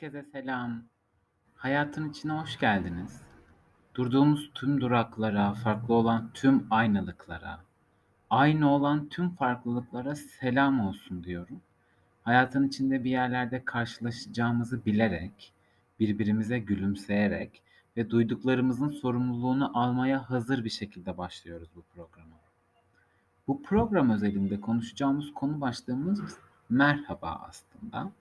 Herkese selam. Hayatın içine hoş geldiniz. Durduğumuz tüm duraklara, farklı olan tüm aynalıklara, aynı olan tüm farklılıklara selam olsun diyorum. Hayatın içinde bir yerlerde karşılaşacağımızı bilerek, birbirimize gülümseyerek ve duyduklarımızın sorumluluğunu almaya hazır bir şekilde başlıyoruz bu programa. Bu program özelinde konuşacağımız konu başlığımız merhaba aslında.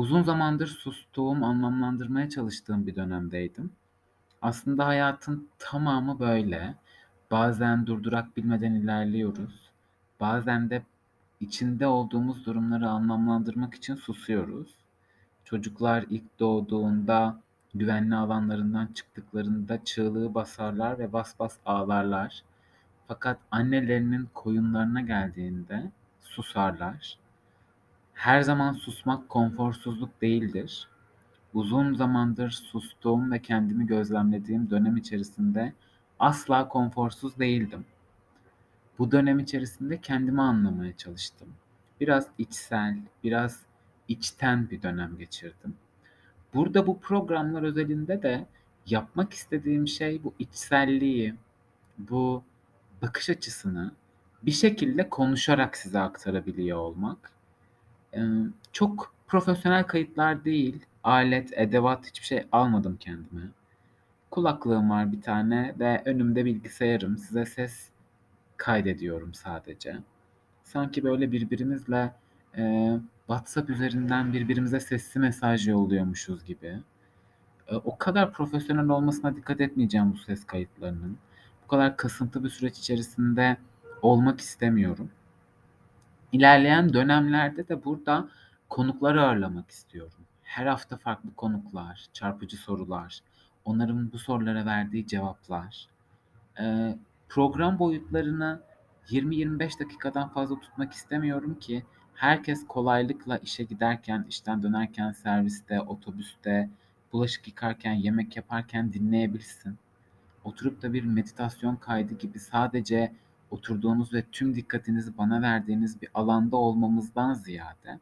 Uzun zamandır sustuğum, anlamlandırmaya çalıştığım bir dönemdeydim. Aslında hayatın tamamı böyle. Bazen durdurak bilmeden ilerliyoruz. Bazen de içinde olduğumuz durumları anlamlandırmak için susuyoruz. Çocuklar ilk doğduğunda güvenli alanlarından çıktıklarında çığlığı basarlar ve bas bas ağlarlar. Fakat annelerinin koyunlarına geldiğinde susarlar. Her zaman susmak konforsuzluk değildir. Uzun zamandır sustuğum ve kendimi gözlemlediğim dönem içerisinde asla konforsuz değildim. Bu dönem içerisinde kendimi anlamaya çalıştım. Biraz içsel, biraz içten bir dönem geçirdim. Burada bu programlar özelinde de yapmak istediğim şey bu içselliği, bu bakış açısını bir şekilde konuşarak size aktarabiliyor olmak. Çok profesyonel kayıtlar değil. Alet, edevat hiçbir şey almadım kendime. Kulaklığım var bir tane ve önümde bilgisayarım. Size ses kaydediyorum sadece. Sanki böyle birbirimizle e, WhatsApp üzerinden birbirimize sesli mesaj yolluyormuşuz gibi. E, o kadar profesyonel olmasına dikkat etmeyeceğim bu ses kayıtlarının. Bu kadar kasıntı bir süreç içerisinde olmak istemiyorum. İlerleyen dönemlerde de burada konuklar ağırlamak istiyorum. Her hafta farklı konuklar, çarpıcı sorular, onların bu sorulara verdiği cevaplar. Ee, program boyutlarını 20-25 dakikadan fazla tutmak istemiyorum ki herkes kolaylıkla işe giderken, işten dönerken, serviste, otobüste, bulaşık yıkarken, yemek yaparken dinleyebilsin. Oturup da bir meditasyon kaydı gibi sadece oturduğunuz ve tüm dikkatinizi bana verdiğiniz bir alanda olmamızdan ziyade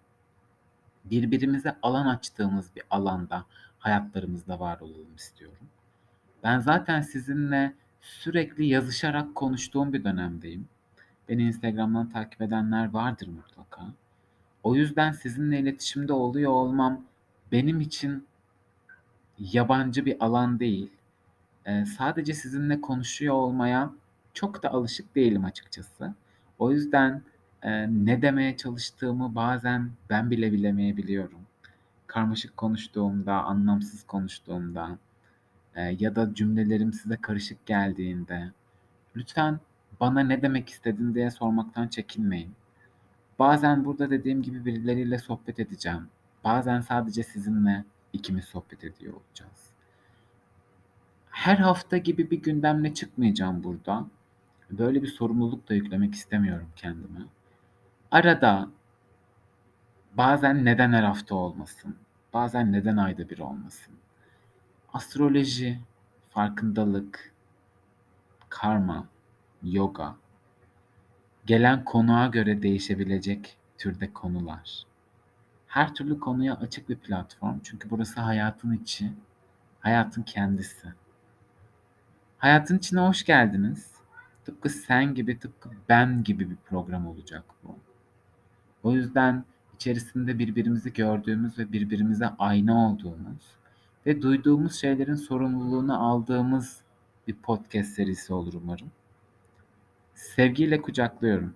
birbirimize alan açtığımız bir alanda hayatlarımızda var olalım istiyorum. Ben zaten sizinle sürekli yazışarak konuştuğum bir dönemdeyim. Beni Instagram'dan takip edenler vardır mutlaka. O yüzden sizinle iletişimde oluyor olmam benim için yabancı bir alan değil. Ee, sadece sizinle konuşuyor olmaya çok da alışık değilim açıkçası. O yüzden e, ne demeye çalıştığımı bazen ben bile bilemeyebiliyorum. Karmaşık konuştuğumda, anlamsız konuştuğumda e, ya da cümlelerim size karışık geldiğinde lütfen bana ne demek istedin diye sormaktan çekinmeyin. Bazen burada dediğim gibi birileriyle sohbet edeceğim. Bazen sadece sizinle ikimiz sohbet ediyor olacağız. Her hafta gibi bir gündemle çıkmayacağım burada. Böyle bir sorumluluk da yüklemek istemiyorum kendime. Arada bazen neden her hafta olmasın? Bazen neden ayda bir olmasın? Astroloji, farkındalık, karma, yoga, gelen konuğa göre değişebilecek türde konular. Her türlü konuya açık bir platform çünkü burası hayatın içi, hayatın kendisi. Hayatın içine hoş geldiniz. Tıpkı sen gibi, tıpkı ben gibi bir program olacak bu. O yüzden içerisinde birbirimizi gördüğümüz ve birbirimize ayna olduğumuz ve duyduğumuz şeylerin sorumluluğunu aldığımız bir podcast serisi olur umarım. Sevgiyle kucaklıyorum.